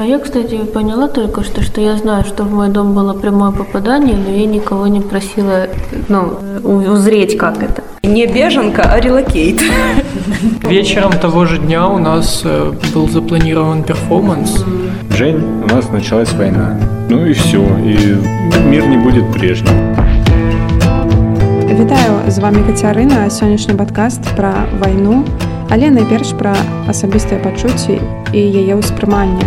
А я, кстати, поняла только что, что я знаю, что в мой дом было прямое попадание, но я никого не просила ну, узреть, как это. Не беженка, а релокейт. Вечером того же дня у нас э, был запланирован перформанс. Жень, у нас началась война. Ну и все, и мир не будет прежним. Вітаю з вами Кацярына сённяшні падкаст пра вайну, але найперш пра асабістыя пачуцці і яе ўспрымання.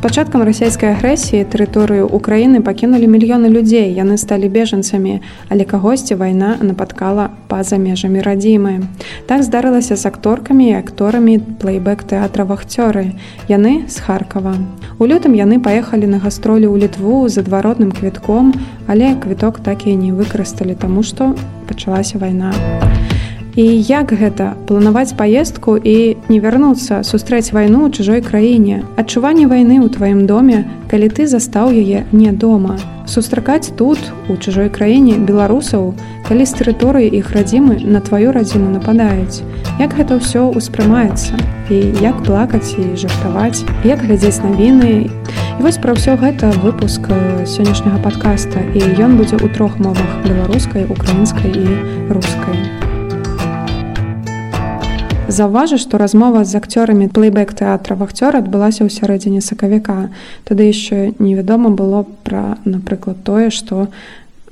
пачаткам расійскай агрэсіі тэрыторыю Украіны пакінулі мільёны людзей. Яны сталі бежанцамі але кагосьці вайна напаткала па-за межамі радзімы. Так здарылася з акторкамі і акторамі плейбэк тэатра вахцёры яны з харкава. У лютым яны паехалі на гастролі ў літву з адваротным квітком але квіток так і не выкарысталі таму што пачалася вайна. а І як гэта? Планаваць паездку і не вярнуцца сустрэць вайну ў чужой краіне. Адчуванне вайны ў тваім доме калі ты застаў яе не дома. Сустракаць тут у чужой краіне беларусаў калі з тэрыторыі іх радзімы на тваю радзіму нападаюць. Як гэта ўсё ўспрымаецца? І як плакаць і жартаваць? Як глядзець навіны? І вось пра ўсё гэта выпуск сённяшняга падкаста. І ён будзе ў трох мовах беларускай украінскай і рускай у Заўважы, што размова з акцёрамі плейбэк тэатра вахцёра адбылася ў сярэдзіне сакавіка. Тады яшчэ невядома было пра, напрыклад, тое, што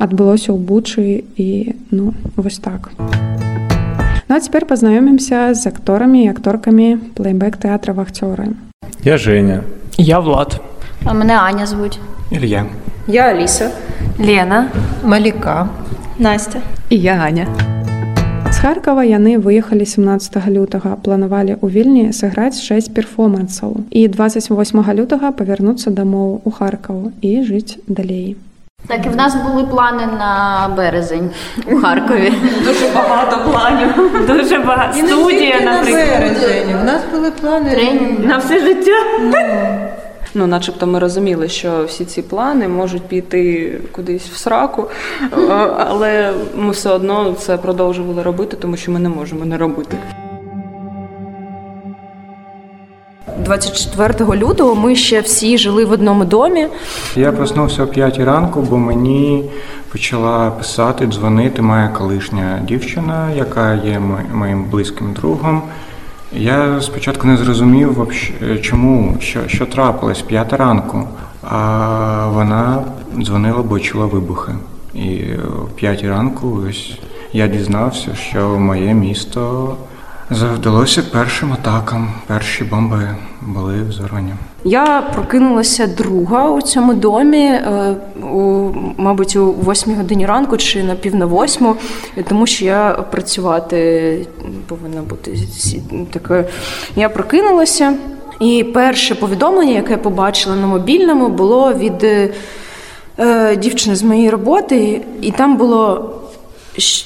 адбылося ў бучы і ну вось так. Ну а цяпер пазнаёмімся з акторамі і акторкамі плейбэк тэатра вахцёры. Я Женя. Я Влад. А мене Аня звуть. Илья. Я Аліса. Лена. Маліка. Настя. І я Аня. З Харкава яны выехалі 17 лютага, планавалі ў вільні сыграць 6 перформансаў. І 28 лютага павярнуцца дамоў у Харкаў і жыць далей. Так і в нас були плани на березень у Харкові. Дуже багато планів. Дуже багато. Студія, наприклад. У нас були плани Тренінг. На все життя. Ну, начебто ми розуміли, що всі ці плани можуть піти кудись в сраку, але ми все одно це продовжували робити, тому що ми не можемо не робити. 24 лютого ми ще всі жили в одному домі. Я проснувся о 5 ранку, бо мені почала писати, дзвонити моя колишня дівчина, яка є моїм близьким другом. Я спочатку не зрозумів, чому, що що трапилось п'ята ранку, а вона дзвонила, бо чула вибухи. І о п'ятій ранку ось я дізнався, що моє місто завдалося першим атакам. Перші бомби були взорвані. Я прокинулася друга у цьому домі, е, у, мабуть, у восьмій годині ранку чи на пів на восьму, тому що я працювати повинна бути такою. Я прокинулася, і перше повідомлення, яке я побачила на мобільному, було від е, дівчини з моєї роботи, і там було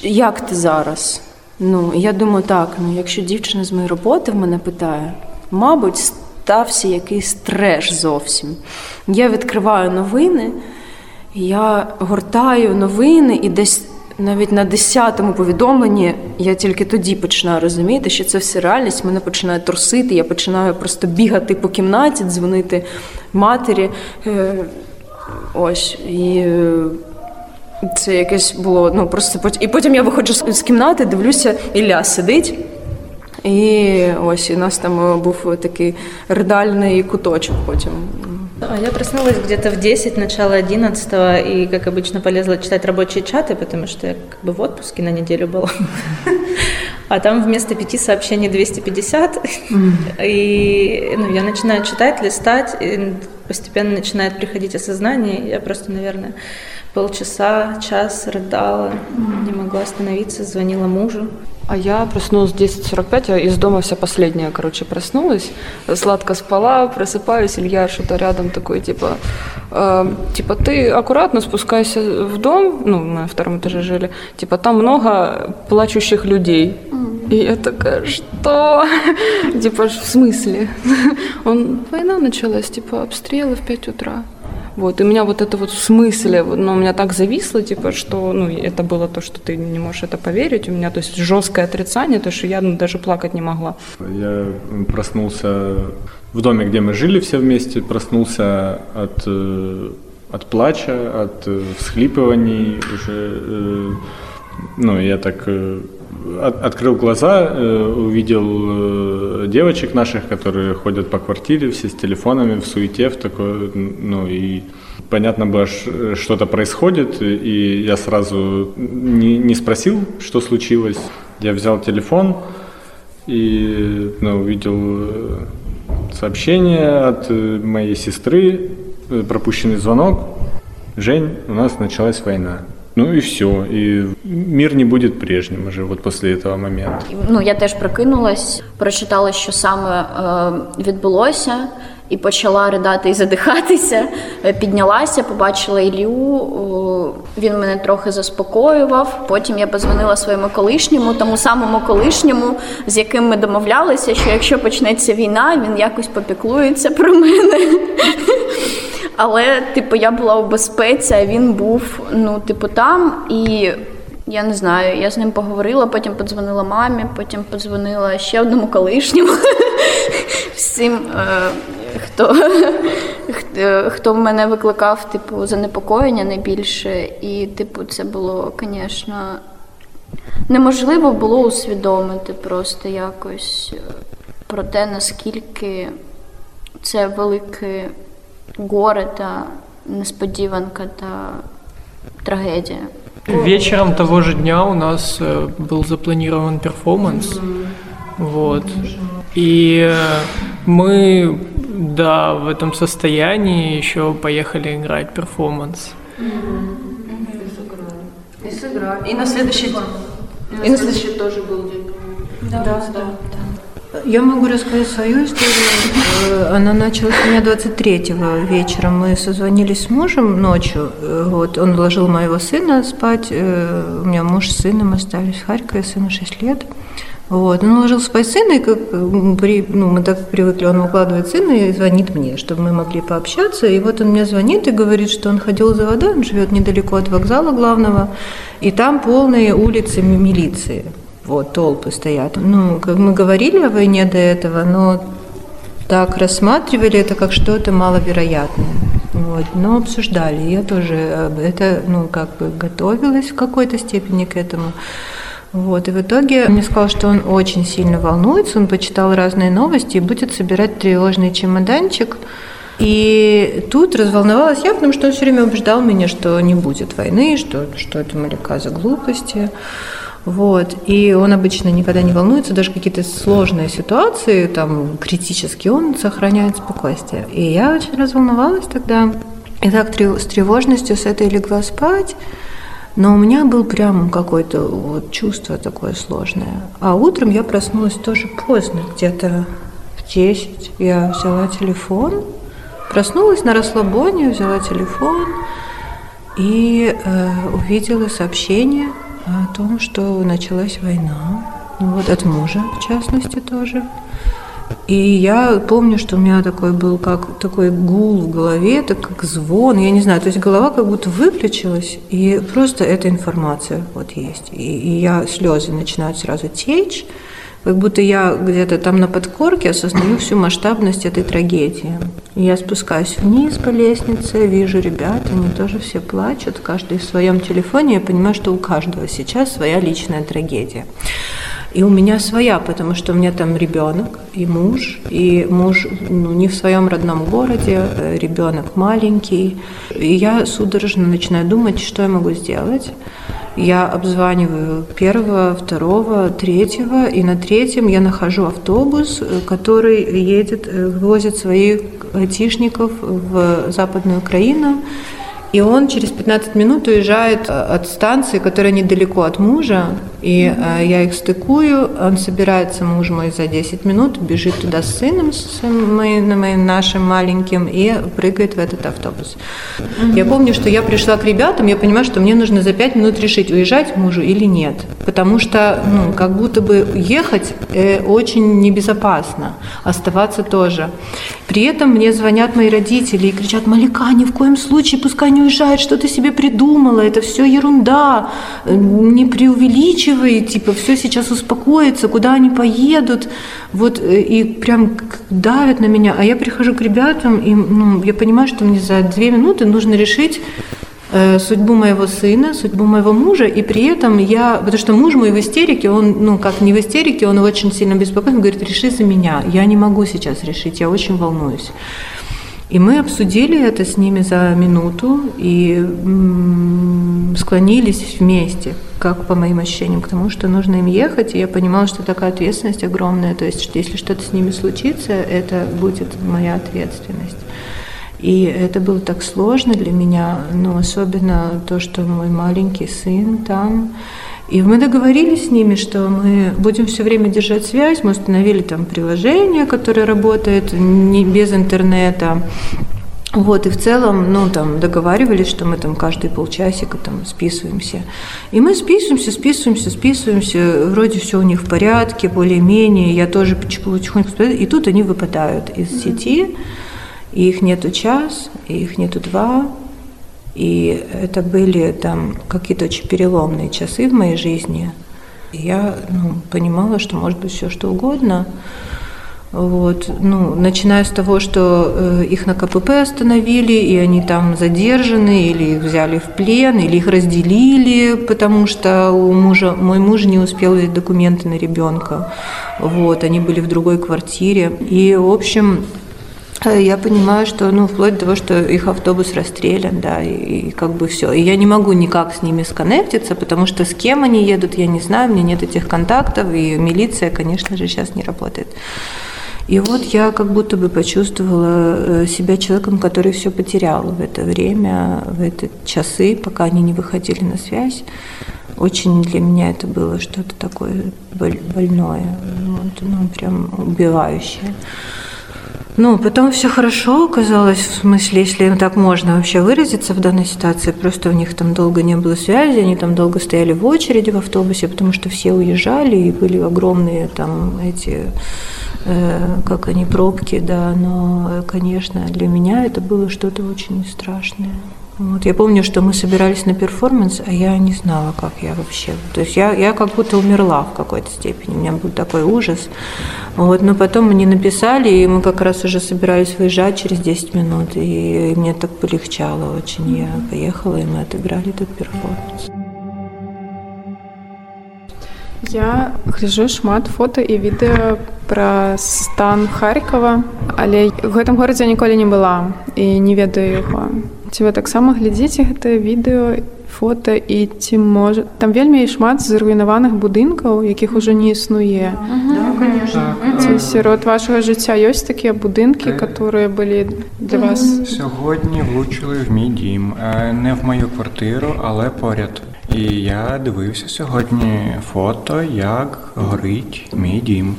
як ти зараз? Ну, я думаю, так, ну якщо дівчина з моєї роботи в мене питає, мабуть, стався якийсь треш зовсім. Я відкриваю новини, я гортаю новини і десь. Навіть на десятому повідомленні я тільки тоді починаю розуміти, що це все реальність. Мене починає трусити. Я починаю просто бігати по кімнаті, дзвонити матері. Е, ось і е, це якесь було. Ну просто і потім я виходжу з кімнати, дивлюся, Ілля сидить. І ось у нас там був такий ридальний куточок потім. Я проснулась где-то в 10, начало 11 и, как обычно, полезла читать рабочие чаты, потому что я как бы в отпуске на неделю была. А там вместо пяти сообщений 250. И ну, я начинаю читать, листать, и постепенно начинает приходить осознание. Я просто, наверное, полчаса, час рыдала, не могла остановиться, звонила мужу. А я проснулась в 10.45, я из дома вся последняя, короче, проснулась, сладко спала, просыпаюсь, Илья что-то рядом такой, типа, э, типа, ты аккуратно спускайся в дом, ну, мы на втором этаже жили, типа, там много плачущих людей. И я такая, что? типа, в смысле? Он, война началась, типа, обстрелы в 5 утра. Вот, и у меня вот это вот в смысле, ну, у меня так зависло, типа, что, ну, это было то, что ты не можешь это поверить. У меня, то есть, жесткое отрицание, то, что я ну, даже плакать не могла. Я проснулся в доме, где мы жили все вместе, проснулся от, э, от плача, от э, всхлипываний уже. э, Ну, я так от- открыл глаза, э, увидел э, девочек наших, которые ходят по квартире, все с телефонами, в суете, в такой, ну и понятно было, что-то происходит, и я сразу не, не спросил, что случилось. Я взял телефон и ну, увидел э, сообщение от э, моей сестры, э, пропущенный звонок. Жень, у нас началась война. Ну и все. И мир не будет прежним уже вот после этого момента. Ну, я теж прокинулась, прочитала, що саме е, відбулося, і почала ридати і задихатися. Е, Піднялася, побачила Ілью. о, Він мене трохи заспокоював. Потім я позвонила своєму колишньому, тому самому колишньому, з яким ми домовлялися, що якщо почнеться війна, він якось попіклується про мене. Але, типу, я була у безпеці, а він був, ну, типу, там і. Я не знаю, я з ним поговорила, потім подзвонила мамі, потім подзвонила ще одному колишньому. Всім, е, хто, хто, в мене викликав, типу, занепокоєння найбільше. І, типу, це було, звісно, неможливо було усвідомити просто якось е, про те, наскільки це велике горе та несподіванка та трагедія. Вечером того же дня у нас был запланирован перформанс. Вот. И э, мы, да, в этом состоянии еще поехали играть перформанс. И на следующий И на следующий тоже был день. Да, да, Я могу рассказать свою историю. Э, Она началась у меня 23-го вечера. Мы созвонились с мужем ночью. Э, Вот, он вложил моего сына спать. Э, У меня муж с сыном остались в Харькове, сыну 6 лет. Вот. Он ложил спать сына, и как при, ну, мы так привыкли, он укладывает сына и звонит мне, чтобы мы могли пообщаться. И вот он мне звонит и говорит, что он ходил за водой, он живет недалеко от вокзала главного, и там полные улицы ми- милиции. Вот, толпы стоят. Ну, как мы говорили о войне до этого, но так рассматривали это как что-то маловероятное. Вот, но обсуждали. Я тоже об это, ну, как бы готовилась в какой-то степени к этому. Вот, и в итоге он мне сказал, что он очень сильно волнуется, он почитал разные новости и будет собирать тревожный чемоданчик. И тут разволновалась я, потому что он все время убеждал меня, что не будет войны, что, что это Маляка за глупости. Вот. И он обычно никогда не волнуется, даже какие-то сложные ситуации, там, критические, он сохраняет спокойствие. И я очень разволновалась тогда. И так с тревожностью с этой легла спать. Но у меня был прям какое-то вот чувство такое сложное. А утром я проснулась тоже поздно, где-то в 10. Я взяла телефон, проснулась на расслабоне, взяла телефон и э, увидела сообщение о том, что началась война. Ну Вот от мужа, в частности, тоже. И я помню, что у меня такой был как такой гул в голове, это как звон, я не знаю, то есть голова как будто выключилась, и просто эта информация вот есть. И, и я слезы начинают сразу течь, как будто я где-то там на подкорке осознаю всю масштабность этой трагедии. Я спускаюсь вниз по лестнице, вижу ребят, они тоже все плачут, каждый в своем телефоне. Я понимаю, что у каждого сейчас своя личная трагедия. И у меня своя, потому что у меня там ребенок и муж, и муж ну, не в своем родном городе, э, ребенок маленький. И я судорожно начинаю думать, что я могу сделать. Я обзваниваю первого, второго, третьего, и на третьем я нахожу автобус, э, который едет, э, возит своих айтишников в Западную Украину. И он через 15 минут уезжает э, от станции, которая недалеко от мужа, И э, я их стыкую, он собирается, муж мой, за 10 минут, бежит туда с сыном, с моим, моим нашим маленьким, и прыгает в этот автобус. Я помню, что я пришла к ребятам, я понимаю, что мне нужно за 5 минут решить, уезжать мужу или нет. Потому что, ну, как будто бы ехать э, очень небезопасно, оставаться тоже. При этом мне звонят мои родители и кричат, Малика, ни в коем случае пускай не уезжает, что ты себе придумала, это все ерунда, не преувеличивай, типа, все сейчас успокоится, куда они поедут, вот, э, и прям давят на меня, а я прихожу к ребятам, и ну, я понимаю, что мне за две минуты нужно решить, э, судьбу моего сына, судьбу моего мужа, и при этом я, потому что муж мой в истерике, он, ну, как не в истерике, он очень сильно беспокоен, говорит, реши за меня, я не могу сейчас решить, я очень волнуюсь. И мы обсудили это с ними за минуту и склонились вместе, как по моим ощущениям, к тому, что нужно им ехать. И я понимала, что такая ответственность огромная. То есть, что если что-то с ними случится, это будет моя ответственность. И это было так сложно для меня, но особенно то, что мой маленький сын там, и мы договорились с ними, что мы будем все время держать связь. Мы установили там приложение, которое работает не без интернета. Вот, и в целом, ну, там, договаривались, что мы там каждые полчасика там списываемся. И мы списываемся, списываемся, списываемся, вроде все у них в порядке, более-менее, я тоже потихоньку, и тут они выпадают из сети, и их нету час, и их нету два, и это были там какие-то очень переломные часы в моей жизни. Я ну, понимала, что может быть все что угодно. Вот, ну, начиная с того, что э, их на КПП остановили, и они там задержаны, или их взяли в плен, или их разделили, потому что у мужа, мой муж не успел взять документы на ребенка. Вот, они были в другой квартире. И, в общем, я понимаю, что, ну, вплоть до того, что их автобус расстрелян, да, и, и как бы все. И я не могу никак с ними сконнектиться, потому что с кем они едут, я не знаю, у меня нет этих контактов, и милиция, конечно же, сейчас не работает. И вот я как будто бы почувствовала э, себя человеком, который все потерял в это время, в эти часы, пока они не выходили на связь. Очень для меня это было что-то такое больное, вот, ну, прям убивающее. Ну, потом все хорошо оказалось, в смысле, если так можно вообще выразиться в данной ситуации, просто у них там долго не было связи, они там долго стояли в очереди в автобусе, потому что все уезжали, и были огромные там эти, э, как они, пробки, да, но, конечно, для меня это было что-то очень страшное. Вот. Я помню, что мы собирались на перформанс, а я не знала, как я вообще. То есть я, я как будто умерла в какой-то степени. У меня был такой ужас. Вот. Но потом мне написали, и мы как раз уже собирались выезжать через 10 минут. И, и мне так полегчало очень. Я поехала, и мы отыграли этот перформанс. Я гляжу шмат фото і відэа пра стан Харькова, але ў гэтым горадзе ніколі не была і не ведаю яго. Ці вы таксама глядзіце гэтае відэо фото і ці можа там вельмі шмат зруйнаваных будынкаў якіх ужо не існуе ці сярод вашага жыцця ёсць такія будынкі которые былі для вас сьогодні влучили в мій дім не в мою квартиру але поряд і я дивився сьогодні фото як горить мій дім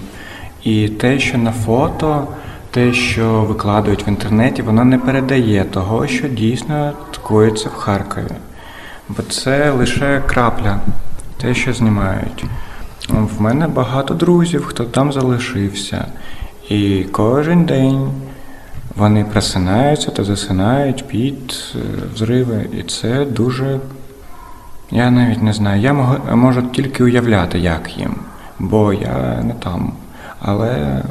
і те що на фото те, що викладають в інтернеті, воно не передає того, що дійсно коїться в Харкові. Бо це лише крапля, те, що знімають. В мене багато друзів, хто там залишився. І кожен день вони просинаються та засинають під е, взриви. І це дуже. Я навіть не знаю. Я можу тільки уявляти, як їм, бо я не там. Але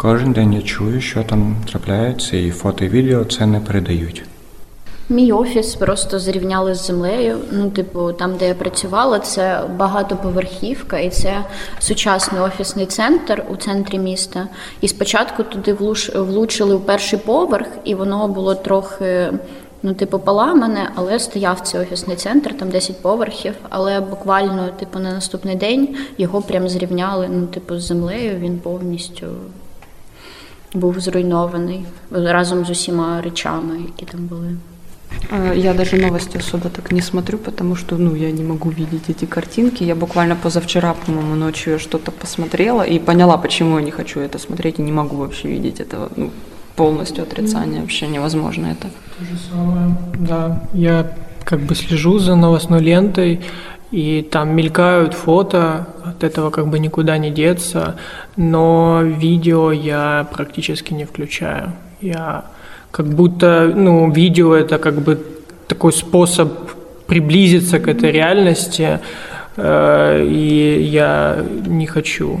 Кожен день я чую, що там трапляється, і фото і відео це не передають. Мій офіс просто зрівняли з землею. Ну, типу, там, де я працювала, це багатоповерхівка, і це сучасний офісний центр у центрі міста. І спочатку туди влучили у перший поверх, і воно було трохи. Ну, типу, поламане, але стояв цей офісний центр, там 10 поверхів. Але буквально, типу, на наступний день його прям зрівняли. Ну, типу, з землею. Він повністю був зруйнований разом з усіма речами, які там були. Э, я даже новости особо так не смотрю, потому что, ну, я не могу видеть эти картинки. Я буквально позавчера, по-моему, ночью что-то посмотрела и поняла, почему я не хочу это смотреть и не могу вообще видеть этого, ну, полностью отрицание, вообще невозможно это. То же самое, да. Я как бы слежу за новостной лентой, и там мелькают фото, от этого как бы никуда не деться, но видео я практически не включаю. Я как будто, ну, видео это как бы такой способ приблизиться к этой реальности, э, и я не хочу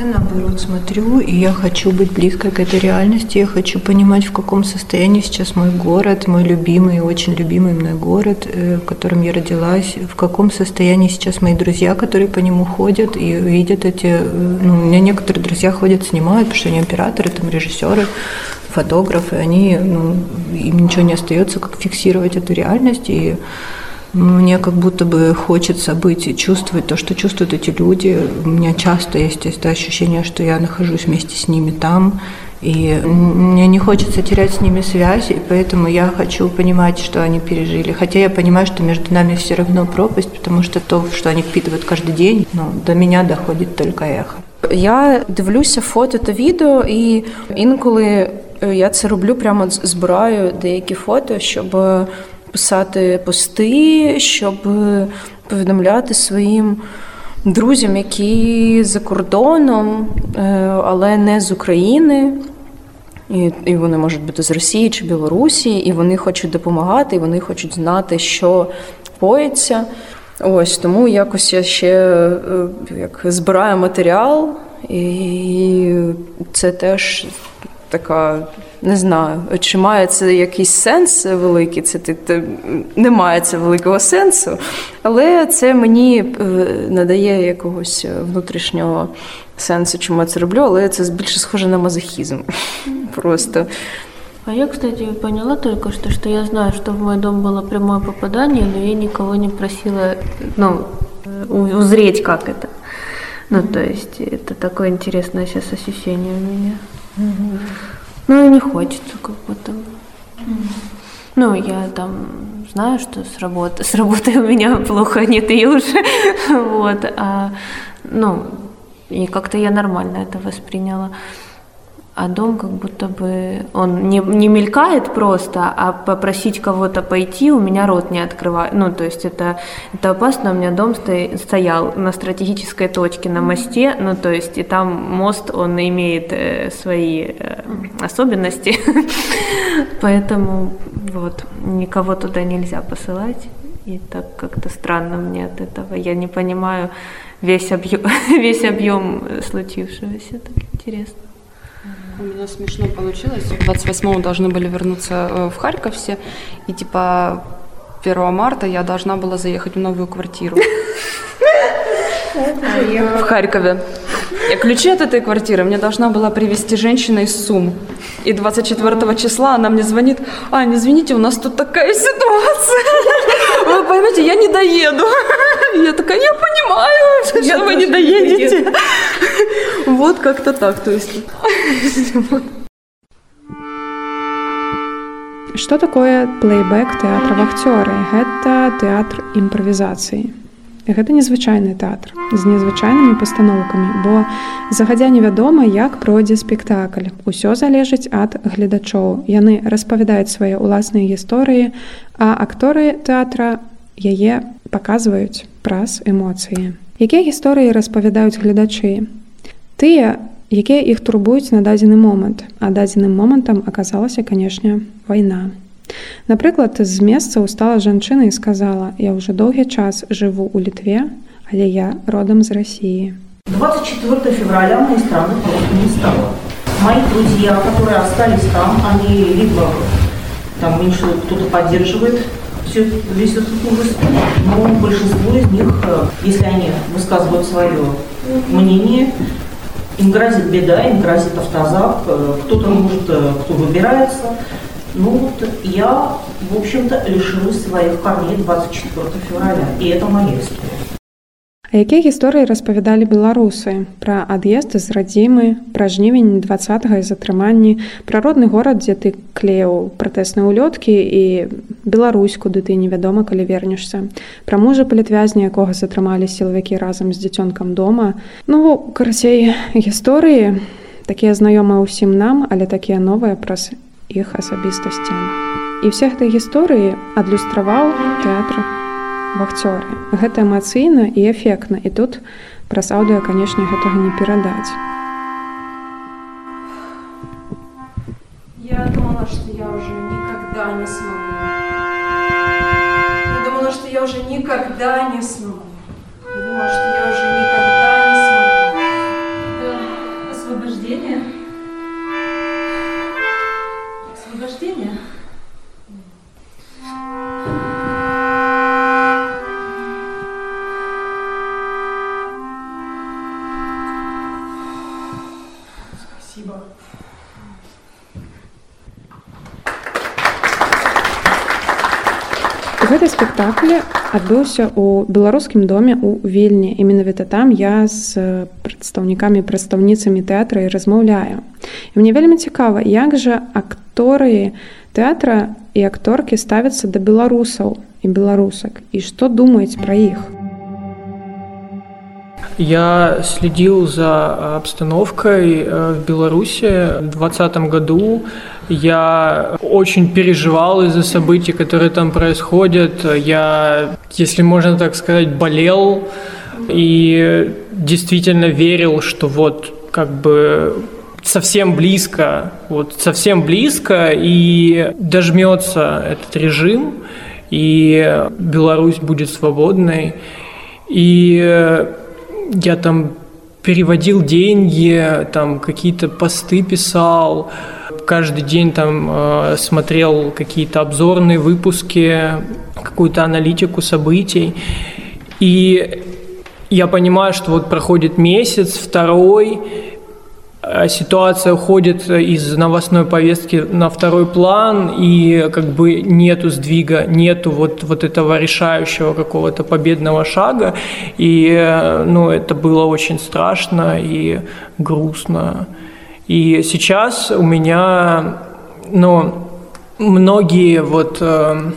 я наоборот смотрю, и я хочу быть близко к этой реальности, я хочу понимать, в каком состоянии сейчас мой город, мой любимый, очень любимый мной город, э, в котором я родилась, в каком состоянии сейчас мои друзья, которые по нему ходят и видят эти... Э, ну, у меня некоторые друзья ходят, снимают, потому что они операторы, там режиссеры, фотографы, они, ну, им ничего не остается, как фиксировать эту реальность и мне как будто бы хочется быть и чувствовать то, что чувствуют эти люди. У меня часто есть это ощущение, что я нахожусь вместе с ними там, и мне не хочется терять с ними связь, и поэтому я хочу понимать, что они пережили. Хотя я понимаю, что между нами все равно пропасть, потому что то, что они впитывают каждый день, ну, до меня доходит только эхо. Я дивлюся фото та відео, і інколи я це роблю прямо збираю деякі фото, щоб писати пости, щоб повідомляти своїм друзям, які за кордоном, е, але не з України. І і вони можуть бути з Росії чи Білорусі, і вони хочуть допомагати, і вони хочуть знати, що коїться. Ось тому якось я ще е, як збираю матеріал, і це теж така не знаю, чи має це якийсь сенс великий, це ти не має це великого сенсу, але це мені е, надає якогось внутрішнього сенсу, чому я це роблю, але це більше схоже на мазохізм. Просто. А я, кстати, поняла только что, что я знаю, что в мой дом было прямое попадание, но я никого не просила, ну, узреть, как это. Ну, то есть, это такое интересное сейчас ощущение у меня. Угу. Ну и не хочется как будто. Ну, я там знаю, что с работы, с работы у меня плохо нет и уже. вот. А, ну, и как-то я нормально это восприняла а дом как будто бы он не, не мелькает просто, а попросить кого-то пойти у меня рот не открывает. Ну, то есть это, это опасно. У меня дом сто, стоял на стратегической точке на мосте, ну, то есть и там мост, он имеет э, свои э, особенности, поэтому вот никого туда нельзя посылать. И так как-то странно мне от этого. Я не понимаю весь объем, весь объем случившегося. Так интересно. У меня смешно получилось. 28-го должны были вернуться э, в Харьков все. И типа 1 марта я должна была заехать в новую квартиру. В Харькове. И ключи от этой квартиры мне должна была привезти женщина из Сум. И 24 числа она мне звонит, Аня, извините, у нас тут такая ситуация. Вы поймете, я не доеду. Я такая, я понимаю, что вы не доедете. Вот как-то так, то есть. Что такое плейбэк тэатра вахцёры? Гэта тэатр імправізацыі. Гэта незвычайны тэатр з незвычайнымі пастаноўкамі, бо загадзя невядома, як пройдзе спектакль. Усё залежыць ад гледачоў. Яны распавядаюць свае ўласныя гісторыі, а акторы тэатра яе паказваюць праз эмоцыі. Якія гісторыі распавядаюць гледачы? Тыя, якія іх турбуюць на дадзены момант, а дадзеным момантам аказалася, канешне, вайна. Напрыклад, з месца устала жанчына і сказала: « Я ўжо доўгі час жыву ў літве, але я родам з России. 24 февраля моей страны просто не стало. Мои друзья, которые остались там, они либо там меньше кто-то поддерживает все, весь этот ужас, но большинство из них, э, если они высказывают свое мнение, им грозит беда, им грозит автозак, э, кто-то может, э, кто выбирается, ну вот я, в общем-то, лишилась своих корней 24 февраля, и это моя история. А якія гісторыі распавядалі беларусы пра ад'езд з радзімы, пра жнівень два і затрыманні, пра родны горад, дзе ты клеяў пратэсныя ўлёткі і Беларусь, куды ты невядома, калі вернешся. Пра мужа палітвязня, якога затрымалі сілавікі разам з дзіцёнкам дома. Ну карацей гісторыі такія знаёмыя ўсім нам, але такія новыя праз іх асабістасці. І ўсе гэтай гісторыі адлюстраваў тэатр вахцёры. Гэта эмацыйна і эфектна і тут праз аўдыо, канешне, гэтага не перадаць. Я думала, что я уже никогда не смогу. Я думала, что я уже никогда не смогу. Я думала, что я уже никогда спектакль адбыўся ў беларускім доме ў вільні і менавіта там я з прадстаўнікамі прадстаўніцамі тэатра і размаўляю і мне вельмі цікава як жа акторы тэатра і акторкі ставяцца да беларусаў і беларусак і што думаюць пра іх я следил за обстановкой в Беларуси в 2020 году. Я очень переживал из-за событий, которые там происходят. Я, если можно так сказать, болел и действительно верил, что вот как бы совсем близко, вот совсем близко и дожмется этот режим, и Беларусь будет свободной. И я там переводил деньги, там какие-то посты писал, каждый день там э, смотрел какие-то обзорные выпуски, какую-то аналитику событий. И я понимаю, что вот проходит месяц, второй, ситуация уходит из новостной повестки на второй план, и как бы нету сдвига, нету вот, вот этого решающего какого-то победного шага. И ну, это было очень страшно и грустно. И сейчас у меня, ну, многие вот э,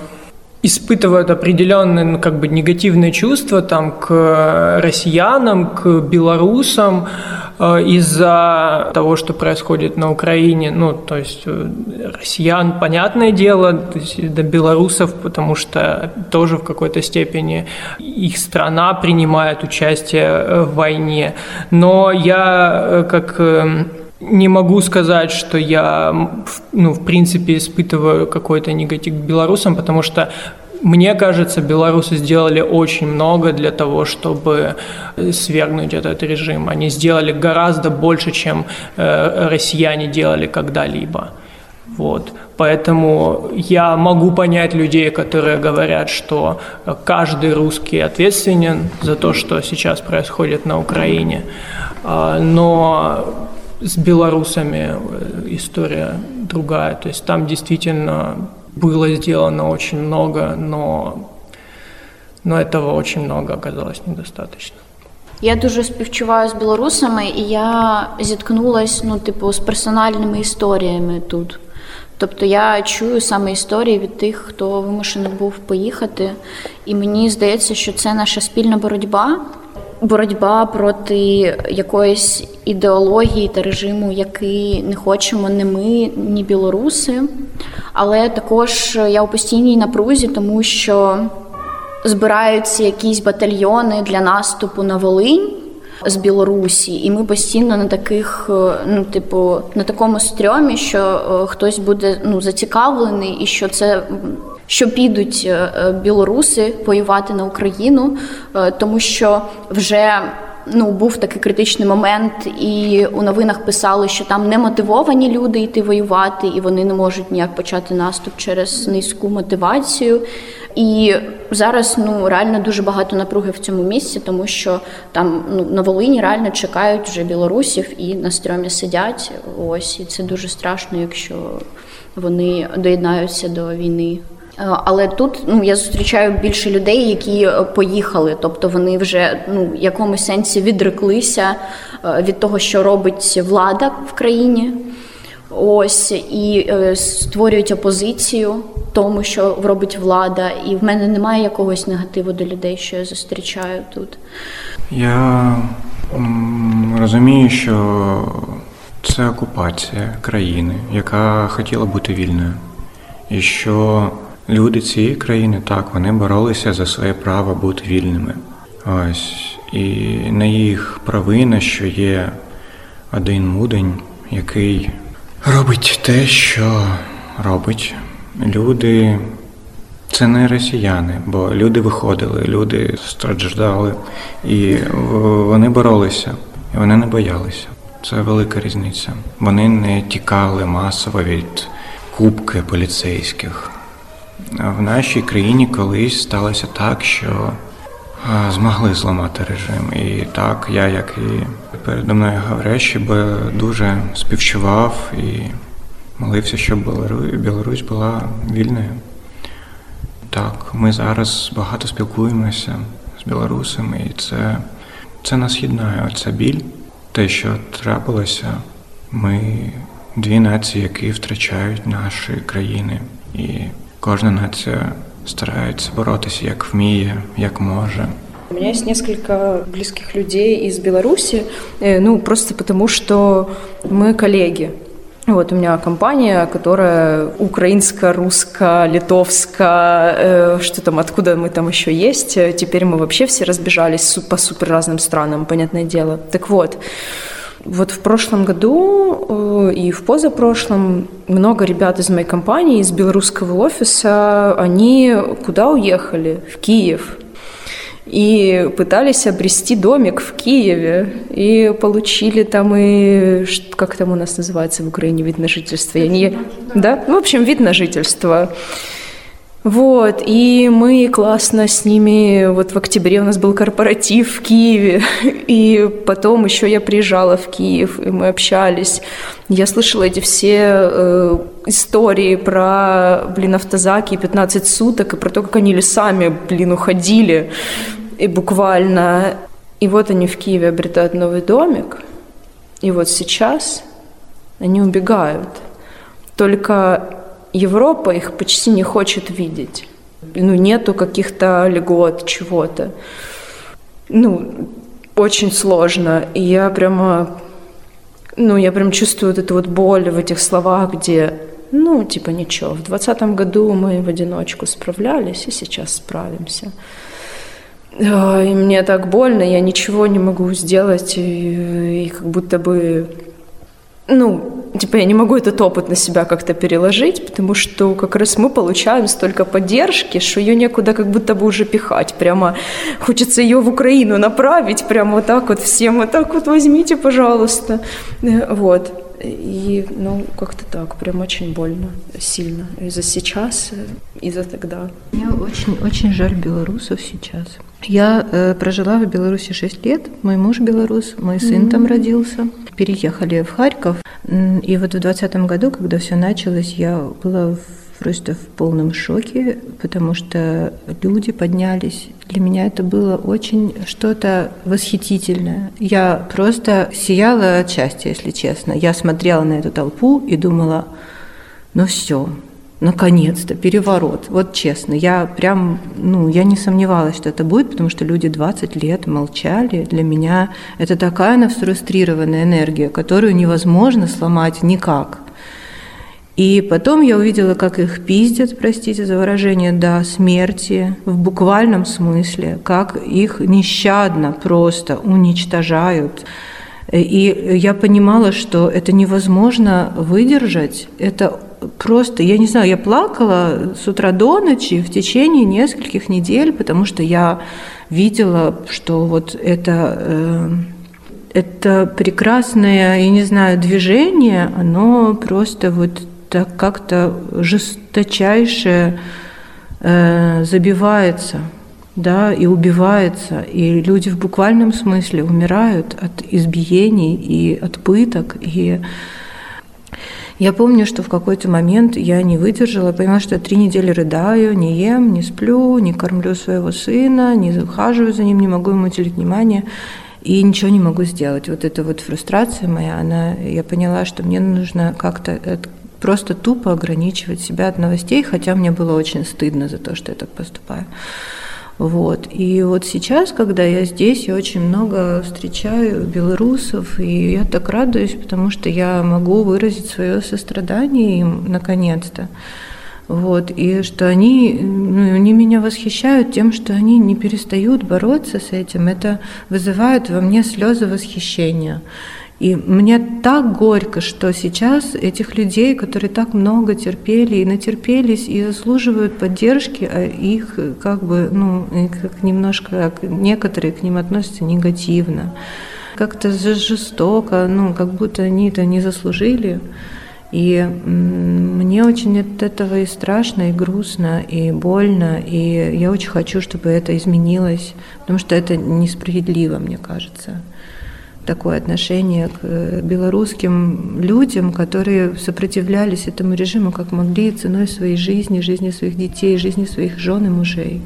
испытывают определенные ну, как бы негативные чувства там к россиянам, к белорусам э, из-за того, что происходит на Украине. Ну, то есть э, россиян, понятное дело, то есть, до белорусов, потому что тоже в какой-то степени их страна принимает участие э, в войне. Но я э, как э, не могу сказать, что я, ну, в принципе, испытываю какой-то негатив к белорусам, потому что мне кажется, белорусы сделали очень много для того, чтобы свергнуть этот режим. Они сделали гораздо больше, чем э, россияне делали когда-либо. Вот. Поэтому я могу понять людей, которые говорят, что каждый русский ответственен за то, что сейчас происходит на Украине. А, но с белорусами э, история другая. То есть там действительно было сделано очень много, но, но этого очень много оказалось недостаточно. Я дуже співчуваю з білорусами, і я зіткнулася ну, типу, з персональними історіями тут. Тобто я чую саме історії від тих, хто вимушений був поїхати. І мені здається, що це наша спільна боротьба боротьба проти якоїсь ідеології та режиму, який не хочемо не ми, ні білоруси. Але також я у постійній напрузі, тому що збираються якісь батальйони для наступу на Волинь. З Білорусі, і ми постійно на таких, ну типу, на такому стрьомі, що е, хтось буде ну зацікавлений, і що це що підуть е, е, білоруси воювати на Україну, е, тому що вже ну був такий критичний момент, і у новинах писали, що там не мотивовані люди йти воювати, і вони не можуть ніяк почати наступ через низьку мотивацію. І зараз ну реально дуже багато напруги в цьому місці, тому що там ну на Волині реально чекають вже білорусів і на стрьомі сидять. Ось і це дуже страшно, якщо вони доєднаються до війни Але тут ну я зустрічаю більше людей, які поїхали, тобто вони вже ну в якомусь сенсі відреклися від того, що робить влада в країні. Ось і е, створюють опозицію тому, що робить влада, і в мене немає якогось негативу до людей, що я зустрічаю тут. Я м, розумію, що це окупація країни, яка хотіла бути вільною, і що люди цієї країни так вони боролися за своє право бути вільними. Ось і не їх провина, що є один мудень, який робить те, що робить. Люди це не росіяни, бо люди виходили, люди страждали, і вони боролися, і вони не боялися. Це велика різниця. Вони не тікали масово від кубки поліцейських. В нашій країні колись сталося так, що змогли зламати режим. І так, я, як і передо мною Гаврещі, би дуже співчував і молився, щоб Білорусь була вільною. Так, ми зараз багато спілкуємося з білорусами, і це це нас єднає. Оця біль, те, що трапилося, ми дві нації, які втрачають наші країни, і кожна нація старается бороться, як вміє, як може. У меня есть несколько близких людей из Беларуси, э, ну, просто потому что мы коллеги. Вот у меня компания, которая украинско-русско-литовско, э, что там, откуда мы там еще есть. Теперь мы вообще все разбежались по супер разным странам, понятное дело. Так вот, вот в прошлом году э, и в позапрошлом много ребят из моей компании, из белорусского офиса, они куда уехали? В Киев. И пытались обрести домик в Киеве. И получили там и... Как там у нас называется в Украине вид на жительство? Я не... Да? В общем, вид на жительство. Вот, и мы классно с ними, вот в октябре у нас был корпоратив в Киеве, и потом еще я приезжала в Киев, и мы общались. Я слышала эти все э, истории про, блин, автозаки 15 суток, и про то, как они лесами, блин, уходили, и буквально. И вот они в Киеве обретают новый домик, и вот сейчас они убегают. Только Европа их почти не хочет видеть. Ну, нету каких-то льгот, чего-то. Ну, очень сложно. И я прямо, ну, я прям чувствую вот эту вот боль в этих словах, где, ну, типа, ничего, в двадцатом году мы в одиночку справлялись, и сейчас справимся. И мне так больно, я ничего не могу сделать, и, и как будто бы ну, типа я не могу этот опыт на себя как-то переложить, потому что как раз мы получаем столько поддержки, что ее некуда как будто бы уже пихать. Прямо хочется ее в Украину направить, прямо вот так вот всем, вот так вот возьмите, пожалуйста. Э, вот. И, ну, как-то так, прям очень больно, сильно. И за сейчас, и за тогда. Мне очень, очень жаль белорусов сейчас. Я э, прожила в Беларуси 6 лет. Мой муж белорус, мой сын mm-hmm. там родился. Переехали в Харьков. И вот в 2020 году, когда все началось, я была просто в полном шоке, потому что люди поднялись. Для меня это было очень что-то восхитительное. Я просто сияла от счастья, если честно. Я смотрела на эту толпу и думала, ну все, наконец-то, переворот. Вот честно, я прям, ну, я не сомневалась, что это будет, потому что люди 20 лет молчали. Для меня это такая нафрустрированная энергия, которую невозможно сломать никак. И потом я увидела, как их пиздят, простите за выражение, до смерти, в буквальном смысле, как их нещадно просто уничтожают. И я понимала, что это невозможно выдержать, это просто, я не знаю, я плакала с утра до ночи в течение нескольких недель, потому что я видела, что вот это, э, это прекрасное, я не знаю, движение, оно просто вот так как-то жесточайше э, забивается, да, и убивается, и люди в буквальном смысле умирают от избиений и от пыток, и Я помню, что в какой-то момент я не выдержала, поняла, что я три недели рыдаю, не ем, не сплю, не кормлю своего сына, не ухаживаю за ним, не могу ему уделить внимание и ничего не могу сделать. Вот эта вот фрустрация моя, она, я поняла, что мне нужно как-то просто тупо ограничивать себя от новостей, хотя мне было очень стыдно за то, что я так поступаю. Вот. И вот сейчас, когда я здесь, я очень много встречаю белорусов, и я так радуюсь, потому что я могу выразить свое сострадание им наконец-то. Вот, и что они, ну, они меня восхищают тем, что они не перестают бороться с этим. Это вызывает во мне слезы восхищения. И мне так горько, что сейчас этих людей, которые так много терпели и натерпелись и заслуживают поддержки, а их как бы, ну, как немножко, некоторые к ним относятся негативно, как-то жестоко, ну, как будто они это не заслужили. И мне очень от этого и страшно, и грустно, и больно, и я очень хочу, чтобы это изменилось, потому что это несправедливо, мне кажется такое отношение к э, белорусским людям, которые сопротивлялись этому режиму как могли ценой своей жизни, жизни своих детей, жизни своих жен и мужей.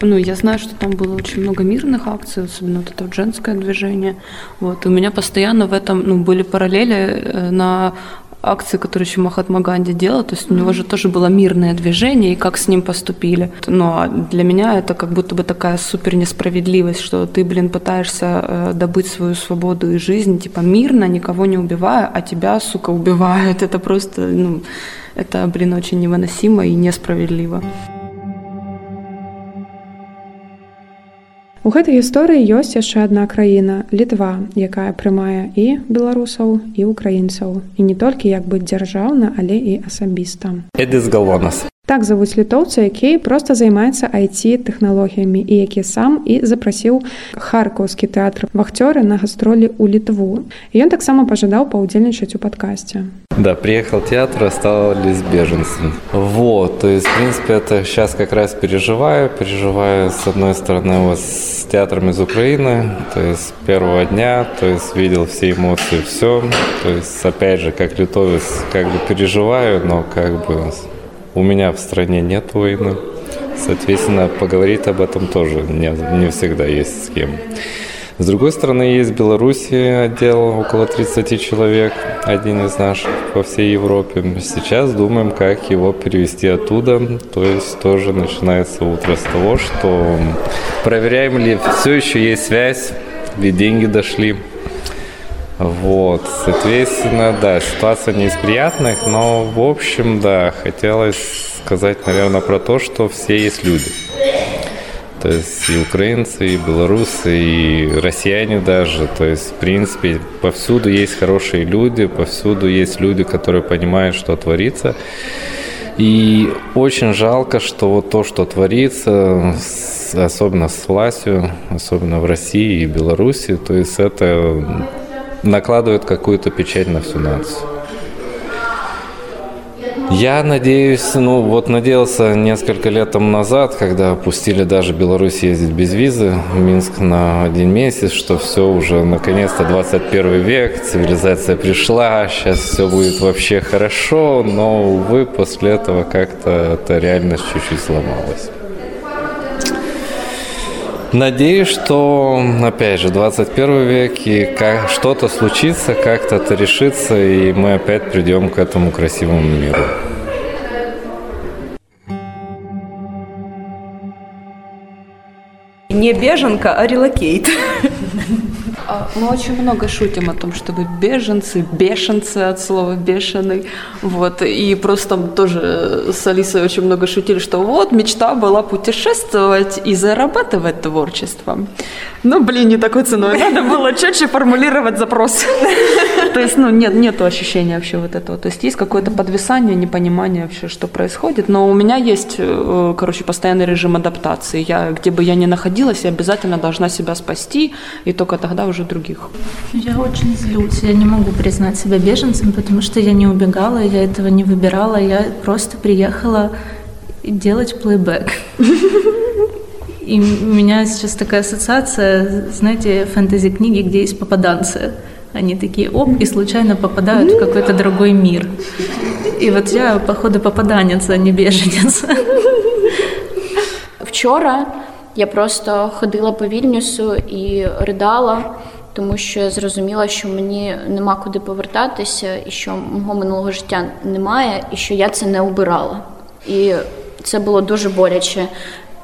Ну, я знаю, что там было очень много мирных акций, особенно вот это женское движение. Вот. И у меня постоянно в этом ну, были параллели э, на акции, которые еще Махатма Ганди делал, то есть у него же тоже было мирное движение, и как с ним поступили. Но для меня это как будто бы такая супер несправедливость, что ты, блин, пытаешься э, добыть свою свободу и жизнь, типа мирно, никого не убивая, а тебя, сука, убивают. Это просто, ну, это, блин, очень невыносимо и несправедливо. У гэтай гісторыі ёсць яшчэ адна краіна літва якая прымае і беларусаў і украінцаў. І не толькі як быць дзяржаўна але і асабіста. Эдыс галонас Так завуць літоўца, які проста займаецца IT-тэхналогіямі і які сам і запрасіў харкаўскі тэатр вахцёры на гастролі ў літву. І ён таксама пажадаў паўдзельнічаць у падкасці. Да, приехал в театр, остались беженцем. Вот, то есть, в принципе, это сейчас как раз переживаю. Переживаю, с одной стороны, вот с театром из Украины, то есть, с первого дня, то есть, видел все эмоции, все. То есть, опять же, как литовец, как бы переживаю, но как бы у меня в стране нет войны. Соответственно, поговорить об этом тоже не, не всегда есть с кем. С другой стороны, есть в Беларуси отдел около 30 человек, один из наших по всей Европе. Сейчас думаем, как его перевести оттуда. То есть тоже начинается утро с того, что проверяем ли все еще есть связь, ведь деньги дошли. Вот, соответственно, да, ситуация не из приятных, но, в общем, да, хотелось сказать, наверное, про то, что все есть люди. То есть и украинцы, и белорусы, и россияне даже. То есть, в принципе, повсюду есть хорошие люди, повсюду есть люди, которые понимают, что творится. И очень жалко, что вот то, что творится, особенно с властью, особенно в России и Беларуси, то есть это накладывает какую-то печать на всю нацию. Я надеюсь, ну вот надеялся несколько лет тому назад, когда пустили даже Беларусь ездить без визы в Минск на один месяц, что все уже наконец-то 21 век, цивилизация пришла, сейчас все будет вообще хорошо, но, увы, после этого как-то эта реальность чуть-чуть сломалась. Надеюсь, что, опять же, 21 век, и как что-то случится, как-то это решится, и мы опять придем к этому красивому миру. Не беженка, а релокейт. А, мы очень много шутим о том, что беженцы, бешенцы от слова бешеный. Вот. И просто там тоже с Алисой очень много шутили, что вот мечта была путешествовать и зарабатывать творчеством. Ну, блин, не такой ценой. Надо было четче формулировать запрос. То есть, ну, нет, нет ощущения вообще вот этого. То есть есть какое-то подвисание, непонимание вообще, что происходит. Но у меня есть, э, короче, постоянный режим адаптации. Я, где бы я ни находилась, я обязательно должна себя спасти, и только тогда уже других. Я очень злюсь. Я не могу признать себя беженцем, потому что я не убегала, я этого не выбирала. Я просто приехала делать плейбэк. И у меня сейчас такая ассоциация, знаете, фэнтези-книги, где есть попаданцы. они такие оп, и случайно попадают в какой-то другой мир. И вот я, походу, попаданец, а не беженец. Вчора я просто ходила по Вільнюсу і ридала, тому що я зрозуміла, що мені нема куди повертатися, і що мого минулого життя немає, і що я це не обирала. І це було дуже боляче,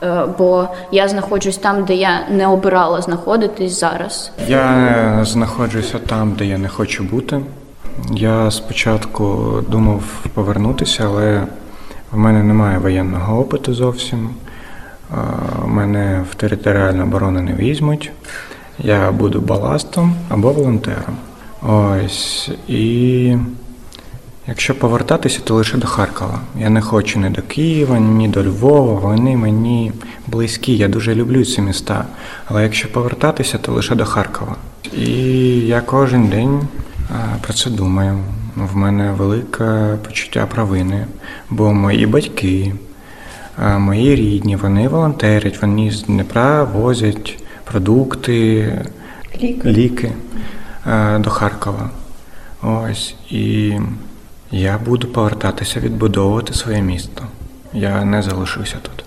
е, бо я знаходжусь там, де я не обирала знаходитись зараз. Я знаходжуся там, де я не хочу бути. Я спочатку думав повернутися, але в мене немає воєнного опиту зовсім. Мене в територіальну оборону не візьмуть. Я буду баластом або волонтером. Ось. І якщо повертатися, то лише до Харкова. Я не хочу ні до Києва, ні до Львова. Вони мені близькі. Я дуже люблю ці міста. Але якщо повертатися, то лише до Харкова. І я кожен день про це думаю. В мене велике почуття провини, бо мої батьки, мої рідні, вони волонтерять, вони з Дніпра возять продукти, Ліки. ліки а, до Харкова. Ось. І я буду повертатися, відбудовувати своє місто. Я не залишуся тут.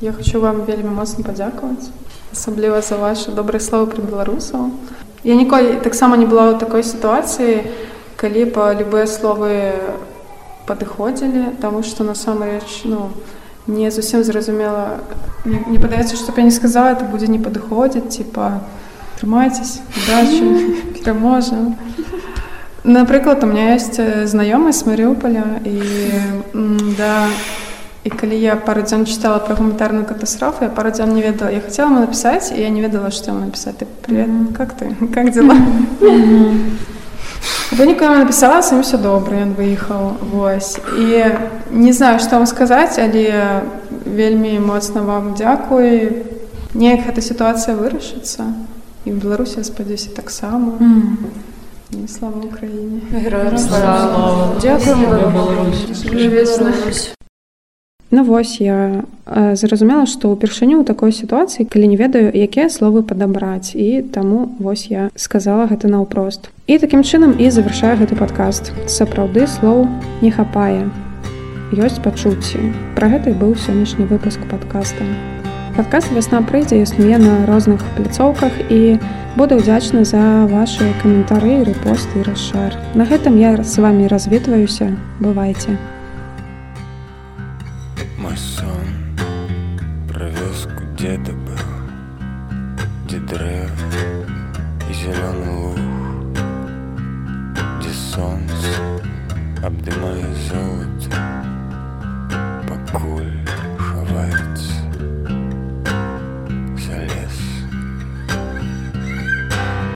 Я хочу вам вельмі моцна падзякаваць асабліва за ваши добрыя словы пра беларусаў я ніколі таксама не была ў такой сітуацыі калі па любыя словы падыходзілі таму што насамрэч ну не зусім зразумела мне, мне падаецца што б я не сказала это будзе не падыходзіць типа трымайцесь удачи пераможа напрыклад у меня есть знаёмы з марыуполя і м, да і калі я пару дзён чытала пра гуманітарную катастрофу я пару дзён не ведала я хотела ему написать і я не ведала што ему написать ты привет как ты как дела выніку я написала сам все добра ён выехаў вось і не знаю што вам сказаць але вельмі моцна вам дзякуй неяк эта сітуацыя вырашыцца і в беларусі спадзяюся таксама і слава Україні Ну вось я э, зразумела, што ўпершыню ў такой сітуацыі, калі не ведаю, якія словы падабраць і таму вось я сказала гэта наўпрост. І такім чынам і завяршаю гэты падкаст. Сапраўды слоў не хапае. Ёсць пачуцці. Пра гэта і быў сённяшні выпуск падкаста. Падкаст вясна прыйдзе існуе на розных пляцоўках і буду ўдзячна за вашы каментары, рэпосты і расшар. На гэтым я з вами развітваюся, бывайце. Вёску